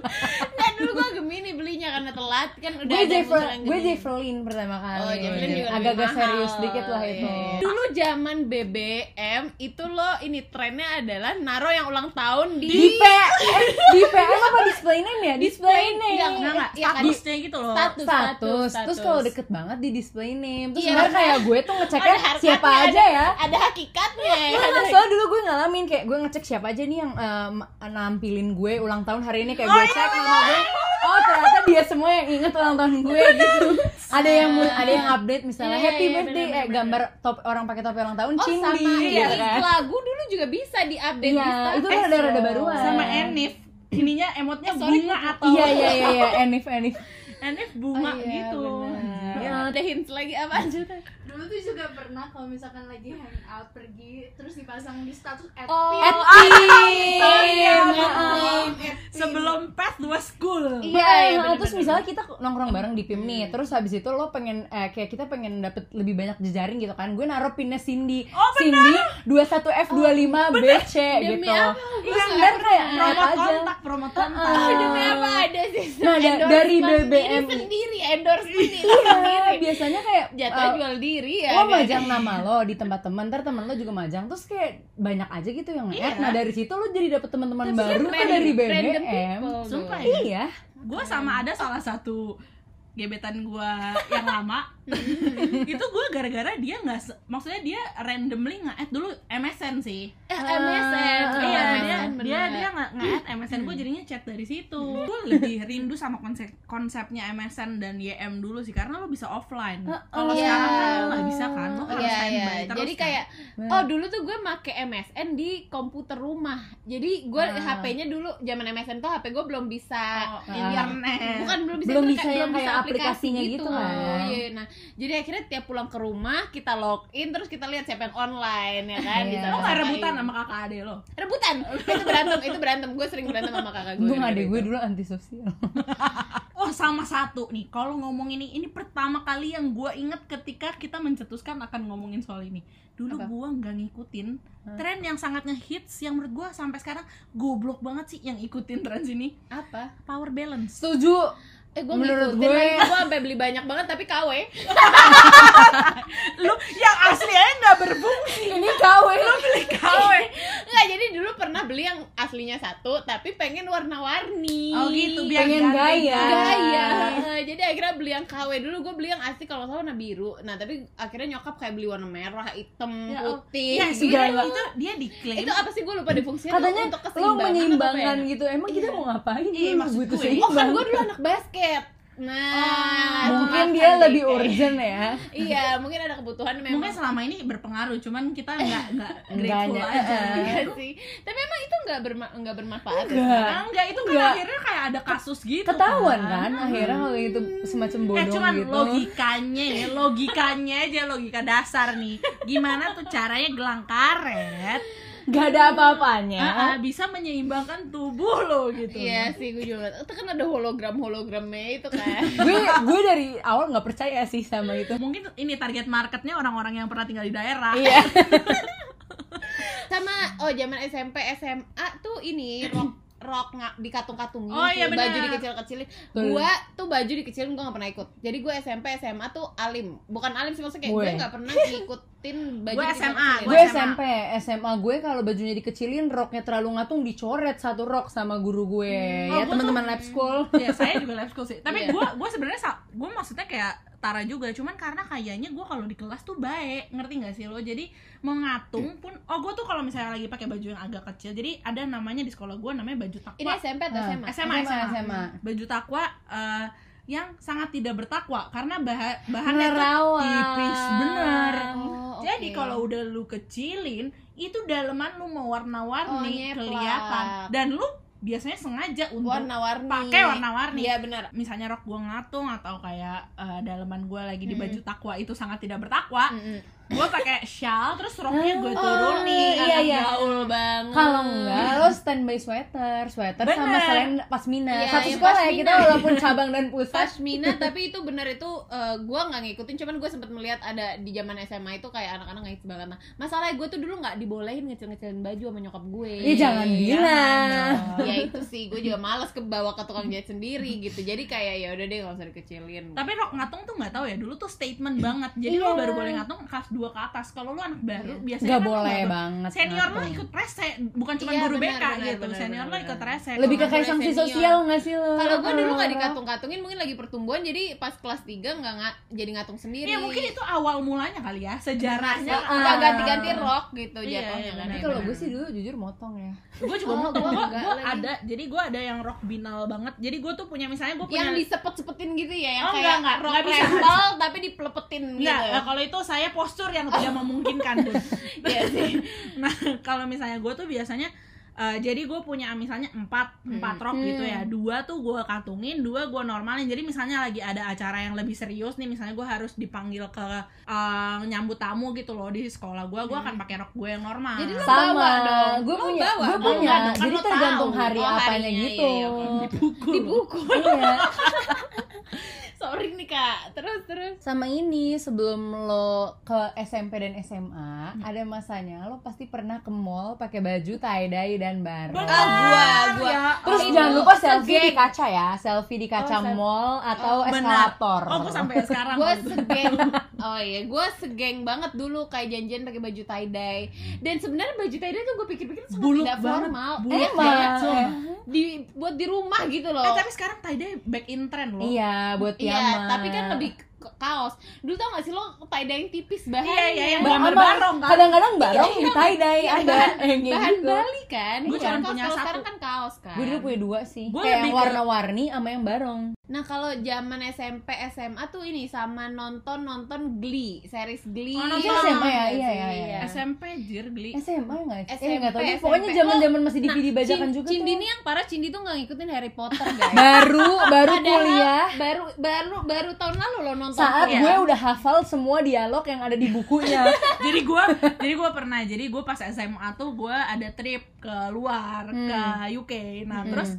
Speaker 1: dulu gue Gemini belinya karena telat kan udah
Speaker 3: Gue
Speaker 1: yang
Speaker 3: gue. Javelin pertama kali.
Speaker 1: Oh, juga lebih
Speaker 3: Agak-agak serius dikit lah itu.
Speaker 1: Iya, iya. Dulu zaman BBM itu lo ini trennya adalah naro yang ulang tahun di,
Speaker 3: Di P, eh, di PM apa display name ya? Display name.
Speaker 1: Yang-
Speaker 2: Enggak enggak,
Speaker 1: Iya kan?
Speaker 2: statusnya gitu loh
Speaker 1: status,
Speaker 3: status. Terus kalau deket banget di display name. Terus
Speaker 1: Iya, karena-
Speaker 3: kayak gue tuh ngeceknya siapa aja ya.
Speaker 1: Ada hakikatnya.
Speaker 3: Iya,
Speaker 1: ada
Speaker 3: soalnya dulu gue ngalamin kayak gue ngecek siapa aja nih yang eh, nampilin gue ulang tahun hari ini kayak gue cek nama gue. Oh ternyata dia semua yang inget ulang tahun gue gitu. ada yang mul- ada yang update misalnya
Speaker 1: Iya,
Speaker 3: happy
Speaker 1: iya,
Speaker 3: birthday
Speaker 1: bener,
Speaker 3: eh
Speaker 1: bener,
Speaker 3: gambar top orang pakai topi ulang tahun
Speaker 1: Oh
Speaker 3: Cindy
Speaker 1: sama
Speaker 3: gitu
Speaker 1: iya,
Speaker 3: kan.
Speaker 1: lagu dulu juga bisa diupdate
Speaker 3: Iya,
Speaker 1: di status.
Speaker 3: itu kan rada-rada baruan.
Speaker 2: sama Enif ininya emotnya
Speaker 1: Eh, sorry,
Speaker 2: bunga atau
Speaker 3: Iya iya iya iya Enif Enif.
Speaker 2: Enif bunga
Speaker 3: Oh, iya,
Speaker 2: gitu
Speaker 3: bener.
Speaker 1: Ya, ada hints lagi apa aja
Speaker 4: dulu tuh juga pernah kalau misalkan lagi hangout pergi terus dipasang di status at
Speaker 1: Oh,
Speaker 4: pin.
Speaker 3: At
Speaker 2: iya,
Speaker 3: Pin.
Speaker 2: betul.
Speaker 3: Heeh.
Speaker 2: sebelum path was school
Speaker 3: Iya,
Speaker 1: Iya, iya,
Speaker 3: terus misalnya kita nongkrong bareng di PIM nih, terus habis itu lo pengen eh, kayak kita pengen dapet lebih banyak jejaring gitu kan. Gue naruh pinnya Cindy.
Speaker 2: Oh,
Speaker 3: Cindy 21F25 BC
Speaker 1: Demi
Speaker 3: gitu.
Speaker 1: apa?
Speaker 3: Terus
Speaker 2: Iya,
Speaker 3: sebenarnya kayak
Speaker 2: promo kontak promo kontak
Speaker 3: Heeh.
Speaker 1: Oh, demi apa ada sih
Speaker 3: Nah, da- dari BBM.
Speaker 1: diri sendiri diri
Speaker 3: Iya,
Speaker 1: sendiri
Speaker 3: biasanya kayak
Speaker 1: jatuh
Speaker 3: eh,
Speaker 1: jual diri ya
Speaker 3: lo
Speaker 1: kan?
Speaker 3: majang nama lo di tempat teman, ntar teman lo juga majang, terus kayak banyak aja gitu yang nge
Speaker 2: Iya.
Speaker 3: Nah dari situ lo jadi dapet teman-teman baru
Speaker 1: kan
Speaker 3: tuh dari BBM.
Speaker 1: people
Speaker 2: Sumpah ya?
Speaker 3: Iya.
Speaker 2: gue sama ada salah satu gebetan gua yang lama itu gua gara-gara dia nggak maksudnya dia randomly nge-add dulu MSN sih
Speaker 1: Eh, MSN.
Speaker 3: Ah,
Speaker 2: iya
Speaker 1: MSN,
Speaker 2: dia
Speaker 1: bener.
Speaker 2: dia dia nggak nge-add MSN gue jadinya chat dari situ gue lebih rindu sama konsep konsepnya MSN dan YM dulu sih karena lo bisa offline kalau
Speaker 1: Iya.
Speaker 2: sekarang kan lo nggak bisa kan lo harus
Speaker 1: Iya,
Speaker 2: standby
Speaker 1: iya.
Speaker 2: terus
Speaker 1: Jadi
Speaker 2: kan.
Speaker 1: kayak oh dulu tuh gue make MSN di komputer rumah. Jadi gue
Speaker 3: Ah.
Speaker 1: HP-nya dulu zaman MSN tuh HP gue belum bisa
Speaker 2: Oh,
Speaker 1: bukan
Speaker 2: internet
Speaker 1: Kan belum bisa
Speaker 3: Belum
Speaker 1: internet,
Speaker 3: bisa yang kayak
Speaker 1: aplikasi
Speaker 3: aplikasinya gitu kan.
Speaker 1: Iya, nah jadi akhirnya tiap pulang ke rumah kita login terus kita lihat siapa yang online ya kan.
Speaker 3: Iya.
Speaker 1: Bisa
Speaker 2: lo nggak rebutan sama kakak ade lo
Speaker 1: rebutan itu berantem itu berantem gue sering berantem sama kakak gue
Speaker 3: Gue adek gue dulu antisosial.
Speaker 2: Oh sama satu nih, kalau ngomong ini, ini pertama kali yang gue inget ketika kita mencetuskan akan ngomongin soal ini. Dulu
Speaker 1: Apa?
Speaker 2: gue nggak ngikutin tren yang sangat ngehits yang menurut gue sampai sekarang goblok banget sih yang ikutin tren ini.
Speaker 1: apa
Speaker 2: Power balance.
Speaker 3: Setuju.
Speaker 1: Eh gue
Speaker 3: Menurut gue-
Speaker 1: lagi gue sampai beli banyak banget tapi KW
Speaker 2: Lu yang asli aja nggak berfungsi.
Speaker 3: Ini KW.
Speaker 2: Lu beli KW.
Speaker 1: Enggak, jadi dulu pernah beli yang aslinya satu tapi pengen warna-warni
Speaker 2: Oh gitu, biar
Speaker 3: Pengen gaya.
Speaker 1: gaya Eh, jadi akhirnya beli yang KW dulu gue beli yang asli kalau nggak salah warna biru nah tapi akhirnya nyokap kayak beli warna merah hitam
Speaker 2: Ya, oh.
Speaker 1: putih
Speaker 2: Ya
Speaker 1: gitu.
Speaker 2: sebenarnya itu dia diklaim.
Speaker 1: itu apa sih gue lupa deh fungsinya
Speaker 3: Katanya
Speaker 1: untuk keseimbangan
Speaker 3: menyeimbangkan
Speaker 1: apa ya?
Speaker 3: gitu. Emang kita mau ngapain?
Speaker 2: Iya,
Speaker 3: Lu
Speaker 2: maksud
Speaker 3: butuh
Speaker 2: gue.
Speaker 1: oh kan gue dulu anak basket nah
Speaker 2: Oh,
Speaker 3: Mungkin dia
Speaker 1: deh
Speaker 3: lebih
Speaker 1: kayak-
Speaker 3: urgent ya.
Speaker 1: iya mungkin ada kebutuhan memang
Speaker 2: Mungkin selama ini berpengaruh, cuman kita nggak nggak grateful
Speaker 3: Enggaknya,
Speaker 2: aja.
Speaker 3: eh.
Speaker 1: Iya sih tapi emang itu nggak berma nggak bermanfaat ya
Speaker 3: Enggak.
Speaker 2: Nah, enggak itu kan
Speaker 3: Enggak.
Speaker 2: akhirnya kayak ada kasus gitu
Speaker 3: Ketahuan kan akhirnya kalau itu semacam
Speaker 2: Eh
Speaker 3: bodong
Speaker 2: cuman
Speaker 3: gitu.
Speaker 2: logikanya ya, logikanya aja logika dasar nih. Gimana tuh caranya gelang karet
Speaker 3: Gak ada apa-apanya.
Speaker 2: ah, ah, bisa menyeimbangkan tubuh lo gitu.
Speaker 1: Iya sih gue juga itu kan ada hologram hologramnya itu kan
Speaker 3: gue gue dari awal nggak percaya sih sama itu.
Speaker 2: Mungkin ini target marketnya orang-orang yang pernah tinggal di daerah.
Speaker 3: Iya.
Speaker 1: sama oh zaman SMP SMA tuh ini rok rok nggak dikatung-katungin
Speaker 2: Oh, iya,
Speaker 1: tuh,
Speaker 2: benar.
Speaker 1: baju dikecil-kecilin gua tuh baju dikecilin gua nggak pernah ikut jadi gua SMP SMA tuh alim bukan alim sih maksudnya kayak
Speaker 3: Gue.
Speaker 1: gue nggak pernah ngikutin baju
Speaker 2: Gue SMA,
Speaker 3: gue
Speaker 2: SMA.
Speaker 3: SMP, SMA gue kalau bajunya dikecilin, roknya terlalu ngatung dicoret satu rok sama guru gue.
Speaker 2: Oh,
Speaker 3: ya
Speaker 2: gue
Speaker 3: teman-teman
Speaker 2: tuh-
Speaker 3: lab school.
Speaker 2: ya saya juga lab school sih tapi
Speaker 1: Iya.
Speaker 2: gue gue sebenarnya gue maksudnya kayak Tara juga. Cuman karena kayaknya gue kalau di kelas tuh baik. Ngerti nggak sih lo? Jadi mau ngatung pun oh gue tuh kalau misalnya lagi pakai baju yang agak kecil jadi ada namanya di sekolah gue namanya baju takwa.
Speaker 1: Ini SMP atau
Speaker 3: Ah.
Speaker 1: SMA
Speaker 2: SMA, SMA,
Speaker 3: SMA.
Speaker 2: baju takwa eh, yang sangat tidak bertakwa karena bahan bahannya tuh tipis bener.
Speaker 1: Oh,
Speaker 2: jadi kalau udah lu kecilin itu daleman lu mau warna-warni
Speaker 1: Oh,
Speaker 2: kelihatan. Dan lu biasanya sengaja untuk
Speaker 1: warna-warni.
Speaker 2: pakai warna-warni.
Speaker 1: Iya benar.
Speaker 2: Misalnya rok gua ngatung atau kayak eh, daleman gua lagi di baju takwa itu sangat tidak bertakwa
Speaker 1: Mm-mm.
Speaker 2: Gua pakai shawl terus roknya gue
Speaker 3: Oh,
Speaker 2: turunin
Speaker 3: iya,
Speaker 1: Anak
Speaker 3: iya.
Speaker 1: gaul banget
Speaker 3: Kalau enggak, lo standby sweater, sweater sama
Speaker 2: Bener.
Speaker 3: selain pasmina.
Speaker 1: Iya,
Speaker 3: Satu
Speaker 1: iya,
Speaker 3: sekolah ya
Speaker 1: pasmina.
Speaker 3: kita walaupun cabang dan pusat.
Speaker 1: Pashmina tapi itu bener itu eh, gua nggak ngikutin cuman gue sempet melihat ada di zaman SMA itu kayak anak-anak ngehits banget nah masalahnya gue tuh dulu nggak dibolehin ngecil-ngecilin baju sama nyokap gue
Speaker 3: Ih jangan bilang.
Speaker 1: ya itu sih gue juga males kebawa ke tukang jahit sendiri gitu jadi kayak ya udah deh nggak usah dikecilin
Speaker 2: tapi rok ngatung tuh nggak tahu ya dulu tuh statement banget jadi
Speaker 3: Iya.
Speaker 2: lo baru boleh ngatung kelas 2 ke atas. Kalau lo anak baru
Speaker 1: Iya.
Speaker 2: biasanya
Speaker 3: Gak
Speaker 2: kan
Speaker 3: boleh
Speaker 2: nggak-
Speaker 3: banget.
Speaker 2: senior lo ikut rese bukan cuma
Speaker 1: Iya,
Speaker 2: guru
Speaker 1: benar,
Speaker 2: BK
Speaker 1: benar,
Speaker 2: gitu.
Speaker 1: benar,
Speaker 2: senior lo ikut rese
Speaker 3: Lebih ke
Speaker 1: Nggak
Speaker 3: kayak sanksi sosial gak sih lo?
Speaker 1: kalau gue dulu nggak dikatung-katungin mungkin lagi pertumbuhan jadi pas kelas 3 nggak nga- jadi ngatung sendiri.
Speaker 2: Ya mungkin itu awal mulanya kali ya sejarahnya.
Speaker 3: Ah.
Speaker 1: nggak ganti-ganti rok gitu
Speaker 2: Iya,
Speaker 1: jatuhnya
Speaker 2: iya,
Speaker 1: kan.
Speaker 3: kalau gue sih dulu jujur motong ya.
Speaker 2: gue juga
Speaker 1: Oh,
Speaker 2: mau
Speaker 1: gua
Speaker 2: gue ada jadi gue ada yang rok binal banget. Jadi gue tuh punya misalnya gue punya
Speaker 1: yang disepet-sepetin gitu ya yang
Speaker 2: Oh,
Speaker 1: kayak
Speaker 2: enggak, enggak,
Speaker 1: rok tapi dipelepetin gitu.
Speaker 2: kalau itu saya postur yang tidak memungkinkan Bun.
Speaker 1: Iya sih
Speaker 2: Nah, kalau misalnya gue tuh biasanya eh, jadi gue punya misalnya empat empat rok
Speaker 3: Hmm.
Speaker 2: gitu ya dua tuh gue katungin dua gue normalin jadi misalnya lagi ada acara yang lebih serius nih misalnya gue harus dipanggil ke eh, nyambut tamu gitu loh di sekolah gue gue akan pakai rok gue yang normal
Speaker 1: Jadi lo
Speaker 3: Sama.
Speaker 1: bawa dong.
Speaker 3: Gue punya,
Speaker 1: bawa
Speaker 3: gue punya.
Speaker 2: Enggak dong, kan
Speaker 3: Jadi
Speaker 2: lo
Speaker 3: tergantung
Speaker 2: tahu.
Speaker 3: hari
Speaker 1: Oh,
Speaker 3: apanya
Speaker 1: harinya,
Speaker 3: gitu.
Speaker 1: iya, iya, oke.
Speaker 2: dipukul
Speaker 1: dipukul
Speaker 3: Iya.
Speaker 1: sorry nih kak terus terus
Speaker 3: Sama ini sebelum lo ke SMP dan SMA, ada masanya lo pasti pernah ke mall pakai baju tie dye dan.
Speaker 2: Bener.
Speaker 1: ah gua gua
Speaker 2: Ya
Speaker 3: Terus
Speaker 1: Ini
Speaker 3: jangan
Speaker 1: Lu
Speaker 3: lupa selfie
Speaker 1: segeng.
Speaker 3: di kaca ya, selfie di kaca
Speaker 1: Oh,
Speaker 3: mall atau
Speaker 2: Benar.
Speaker 3: eskalator.
Speaker 2: Oh, gue sampai sekarang.
Speaker 1: gue segeng oh iya gue segeng banget dulu kayak janjian pakai baju tie dye dan sebenarnya baju tie dye tuh gue pikir-pikir sangat
Speaker 2: Buluk
Speaker 1: tidak
Speaker 2: banget.
Speaker 1: formal
Speaker 2: Buluk
Speaker 1: Iya,
Speaker 3: Emang.
Speaker 1: kayak
Speaker 2: Sumpah.
Speaker 1: di buat di rumah gitu loh
Speaker 2: Eh, tapi sekarang tie dye back in trend loh.
Speaker 3: Iya, buat
Speaker 1: iya
Speaker 3: piyama.
Speaker 1: tapi kan lebih kaos dulu tau gak sih lo tie dye yang tipis bahannya
Speaker 2: Iya, iya, yang
Speaker 3: Ba-
Speaker 2: gambar
Speaker 3: sama
Speaker 2: barong kan.
Speaker 3: Kadang-kadang barong
Speaker 1: Iya,
Speaker 3: di tie dye
Speaker 1: Iya,
Speaker 3: ada
Speaker 1: bahan-
Speaker 3: yang
Speaker 1: bahan
Speaker 3: gitu.
Speaker 1: Bali kan
Speaker 2: Gua
Speaker 1: Iya,
Speaker 2: cuma
Speaker 1: kaos.
Speaker 2: punya
Speaker 1: Kalau
Speaker 2: satu.
Speaker 1: sekarang kan kaos kan
Speaker 3: Gue dulu punya dua sih.
Speaker 2: Gua
Speaker 3: Kayak yang warna-warni sama yang barong.
Speaker 1: Nah kalau zaman SMP SMA tuh ini sama nonton nonton Glee, series Glee.
Speaker 2: Oh, nonton
Speaker 3: Itu SMA ya?
Speaker 1: sih?
Speaker 3: Iya, iya, iya.
Speaker 2: SMP jir geli.
Speaker 3: SMA nggak? Eh
Speaker 1: SMP,
Speaker 3: nggak tahu deh.
Speaker 1: SMP.
Speaker 3: Pokoknya zaman-zaman masih
Speaker 1: Nah,
Speaker 3: DVD bajakan
Speaker 1: Cin-
Speaker 3: juga
Speaker 1: Cindy
Speaker 3: tuh.
Speaker 1: ini yang parah Cindy tuh nggak ngikutin Harry Potter guys.
Speaker 3: Baru baru
Speaker 1: Padahal
Speaker 3: kuliah
Speaker 1: baru baru baru tahun lalu lo nonton.
Speaker 3: Saat
Speaker 2: Iya.
Speaker 3: gue udah hafal semua dialog yang ada di bukunya.
Speaker 2: jadi gua jadi gua pernah jadi gua pas SMA tuh gua ada trip ke luar
Speaker 3: Hmm.
Speaker 2: ke UK nah
Speaker 3: Hmm.
Speaker 2: terus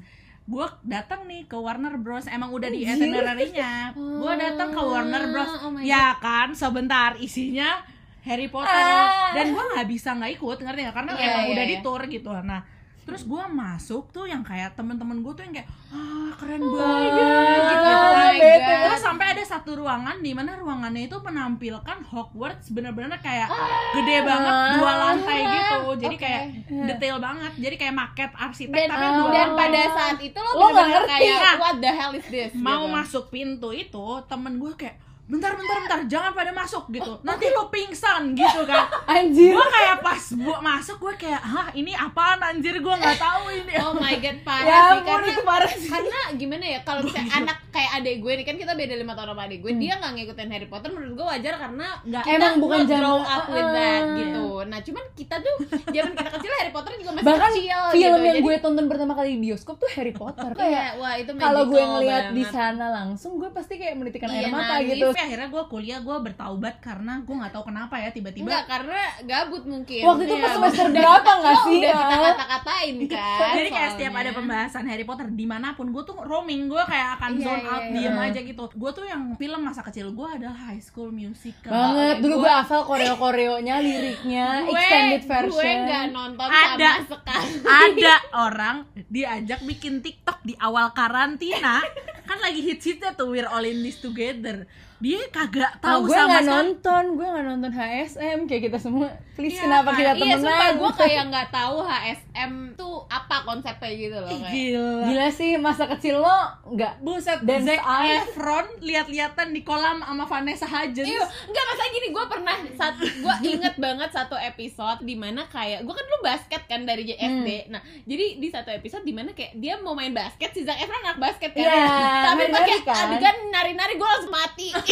Speaker 2: gua datang nih ke Warner Bros emang udah di
Speaker 3: Anjir.
Speaker 2: itinerary-nya gua datang ke Warner Bros
Speaker 1: Oh
Speaker 2: ya kan sebentar isinya Harry Potter
Speaker 3: Ah.
Speaker 2: dan gua nggak bisa nggak ikut ngerti nggak karena
Speaker 1: Iya,
Speaker 2: emang
Speaker 1: iya,
Speaker 2: udah
Speaker 1: iya.
Speaker 2: di tour gitu nah terus gua masuk tuh yang kayak temen-temen gua tuh yang kayak ah keren banget gitu,
Speaker 1: God.
Speaker 2: gitu
Speaker 1: Oh my. God.
Speaker 2: Terus sampai ada satu ruangan di mana ruangannya itu menampilkan Hogwarts bener-bener kayak gede banget dua lantai gitu. Jadi
Speaker 1: Oke.
Speaker 2: kayak detail banget. Jadi kayak maket arsitek
Speaker 1: Dan,
Speaker 2: tapi
Speaker 3: Oh.
Speaker 2: dua
Speaker 1: dan
Speaker 2: lantai.
Speaker 1: pada saat itu lo,
Speaker 3: Lo
Speaker 1: bener-bener
Speaker 3: ngerti.
Speaker 1: kayak what the hell is this?
Speaker 2: mau
Speaker 1: gitu.
Speaker 2: masuk pintu itu temen gue kayak bentar bentar bentar jangan pada masuk gitu nanti lo pingsan gitu kan
Speaker 3: Anjir.
Speaker 2: gue kayak pas gua masuk gue kayak hah ini apaan anjir gue nggak tahu ini
Speaker 1: Oh my god parah
Speaker 3: Ya
Speaker 1: sih karena
Speaker 3: itu parah sih.
Speaker 1: karena gimana ya kalau misalnya anak kayak adek gue nih kan kita beda lima tahun sama adek gue dia nggak ngikutin Harry Potter menurut gue wajar karena
Speaker 2: Nggak-
Speaker 1: kita
Speaker 3: Emang bukan
Speaker 1: grow up with that
Speaker 3: Ah.
Speaker 1: gitu nah cuman kita tuh zaman kita kecil Harry Potter juga masih
Speaker 3: Bahkan
Speaker 1: kecil
Speaker 3: film
Speaker 1: gitu.
Speaker 3: yang
Speaker 1: Jadi,
Speaker 3: gue tonton pertama kali di bioskop tuh Harry Potter.
Speaker 1: kayak wah itu
Speaker 3: kalau gue ngeliat di
Speaker 1: banget.
Speaker 3: sana langsung gue pasti kayak menitikan
Speaker 1: Iya,
Speaker 3: air mata
Speaker 1: nangis.
Speaker 3: gitu.
Speaker 2: Tapi akhirnya gue kuliah gue bertaubat karena gue nggak tahu kenapa ya tiba-tiba
Speaker 1: Enggak, karena gabut mungkin
Speaker 3: Waktu itu
Speaker 1: Iya.
Speaker 3: pas semester berapa nggak sih?
Speaker 1: udah kita
Speaker 3: Ah.
Speaker 1: kata-katain kan
Speaker 2: jadi kayak setiap ada pembahasan Harry Potter di mana pun gue tuh roaming gue kayak akan
Speaker 1: Iya,
Speaker 2: zone
Speaker 1: iya,
Speaker 2: out
Speaker 1: iya.
Speaker 2: diem aja gitu gue tuh yang film masa kecil gue adalah High School Musical
Speaker 3: Banget, dulu
Speaker 1: Gue-
Speaker 3: gue hafal koreo-koreonya, liriknya,
Speaker 1: gue,
Speaker 3: extended
Speaker 1: gue
Speaker 3: version.
Speaker 1: nggak nonton
Speaker 2: Ada.
Speaker 1: sama sekali
Speaker 2: ada orang diajak bikin TikTok di awal karantina kan lagi hits-hitsnya tuh We're All in This Together dia kagak
Speaker 3: Oh,
Speaker 2: tahu
Speaker 3: gue
Speaker 2: sama
Speaker 3: nggak
Speaker 2: sekali
Speaker 3: nonton, gue nggak nonton HSM kayak kita semua. Please
Speaker 2: Iya,
Speaker 3: kenapa kita
Speaker 1: Iya,
Speaker 3: temenan?
Speaker 1: sumpah gue kayak nggak tahu HSM tuh apa konsepnya gitu loh kayak.
Speaker 2: gila
Speaker 3: Gila sih masa kecil lo nggak
Speaker 2: Buset,
Speaker 3: Dan
Speaker 2: Zac Efron lihat-lihatan di kolam sama Vanessa Hudgens
Speaker 1: Iya, enggak masa gini gue pernah saat gue inget banget satu episode di mana kayak gue kan dulu basket kan dari SD. Nah, jadi di satu episode di mana kayak dia mau main basket si Zac Efron anak basket kan.
Speaker 3: Iya,
Speaker 1: Tapi pakai
Speaker 3: kan.
Speaker 1: adegan nari-nari gue langsung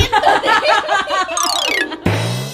Speaker 1: matiin tuh.